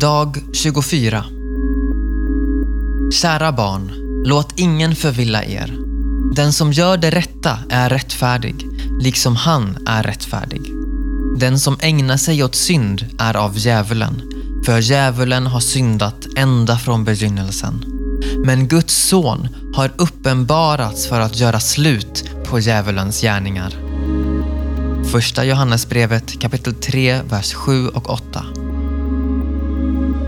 Dag 24 Kära barn, låt ingen förvilla er. Den som gör det rätta är rättfärdig, liksom han är rättfärdig. Den som ägnar sig åt synd är av djävulen, för djävulen har syndat ända från begynnelsen. Men Guds son har uppenbarats för att göra slut på djävulens gärningar. Första Johannesbrevet kapitel 3, vers 7 och 8.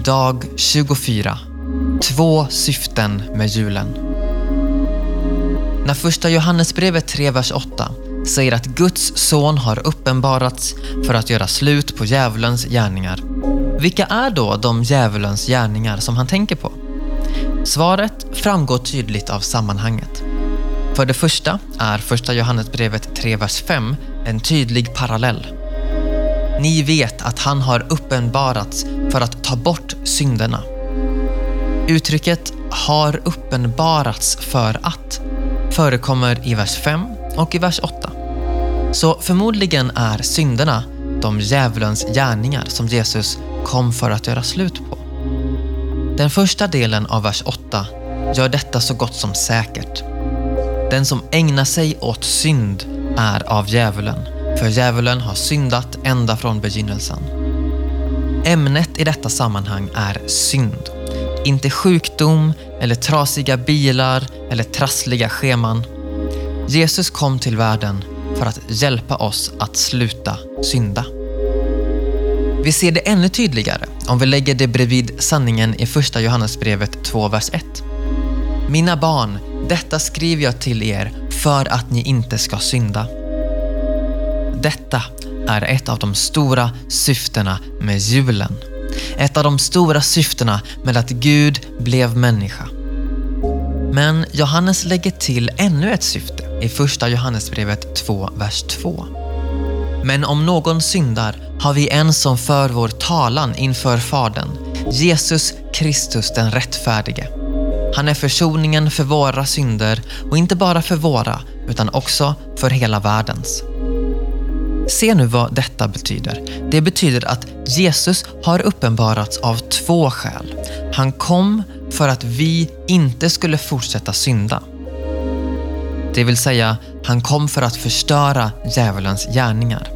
Dag 24. Två syften med julen. När första Johannesbrevet 3, vers 8 säger att Guds son har uppenbarats för att göra slut på djävulens gärningar. Vilka är då de djävulens gärningar som han tänker på? Svaret framgår tydligt av sammanhanget. För det första är första Johannesbrevet 3, vers 5 en tydlig parallell. Ni vet att han har uppenbarats för att ta bort synderna. Uttrycket har uppenbarats för att förekommer i vers 5 och i vers 8. Så förmodligen är synderna de djävulens gärningar som Jesus kom för att göra slut på. Den första delen av vers 8 gör detta så gott som säkert. Den som ägnar sig åt synd är av djävulen, för djävulen har syndat ända från begynnelsen. Ämnet i detta sammanhang är synd. Inte sjukdom eller trasiga bilar eller trassliga scheman. Jesus kom till världen för att hjälpa oss att sluta synda. Vi ser det ännu tydligare om vi lägger det bredvid sanningen i första Johannesbrevet 2, vers 1. Mina barn, detta skriver jag till er för att ni inte ska synda. Detta är ett av de stora syftena med julen. Ett av de stora syftena med att Gud blev människa. Men Johannes lägger till ännu ett syfte i första Johannesbrevet 2, vers 2. Men om någon syndar har vi en som för vår talan inför Fadern, Jesus Kristus den rättfärdige. Han är försoningen för våra synder och inte bara för våra utan också för hela världens. Se nu vad detta betyder. Det betyder att Jesus har uppenbarats av två skäl. Han kom för att vi inte skulle fortsätta synda. Det vill säga, han kom för att förstöra djävulens gärningar.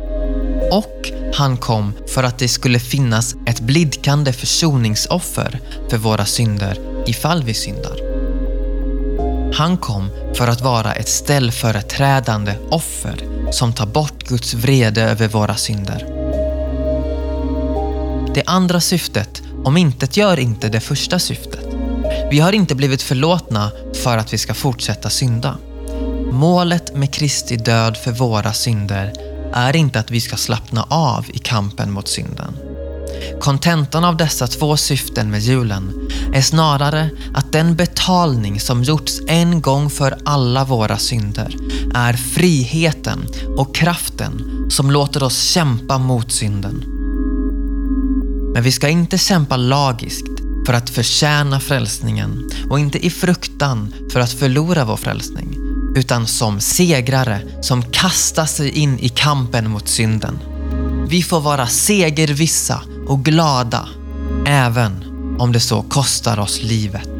Och han kom för att det skulle finnas ett blidkande försoningsoffer för våra synder ifall vi syndar. Han kom för att vara ett ställföreträdande offer som tar bort Guds vrede över våra synder. Det andra syftet om intet gör inte det första syftet. Vi har inte blivit förlåtna för att vi ska fortsätta synda. Målet med Kristi död för våra synder är inte att vi ska slappna av i kampen mot synden. Kontentan av dessa två syften med julen är snarare att den betalning som gjorts en gång för alla våra synder är friheten och kraften som låter oss kämpa mot synden. Men vi ska inte kämpa lagiskt för att förtjäna frälsningen och inte i fruktan för att förlora vår frälsning utan som segrare som kastar sig in i kampen mot synden. Vi får vara segervissa och glada, även om det så kostar oss livet.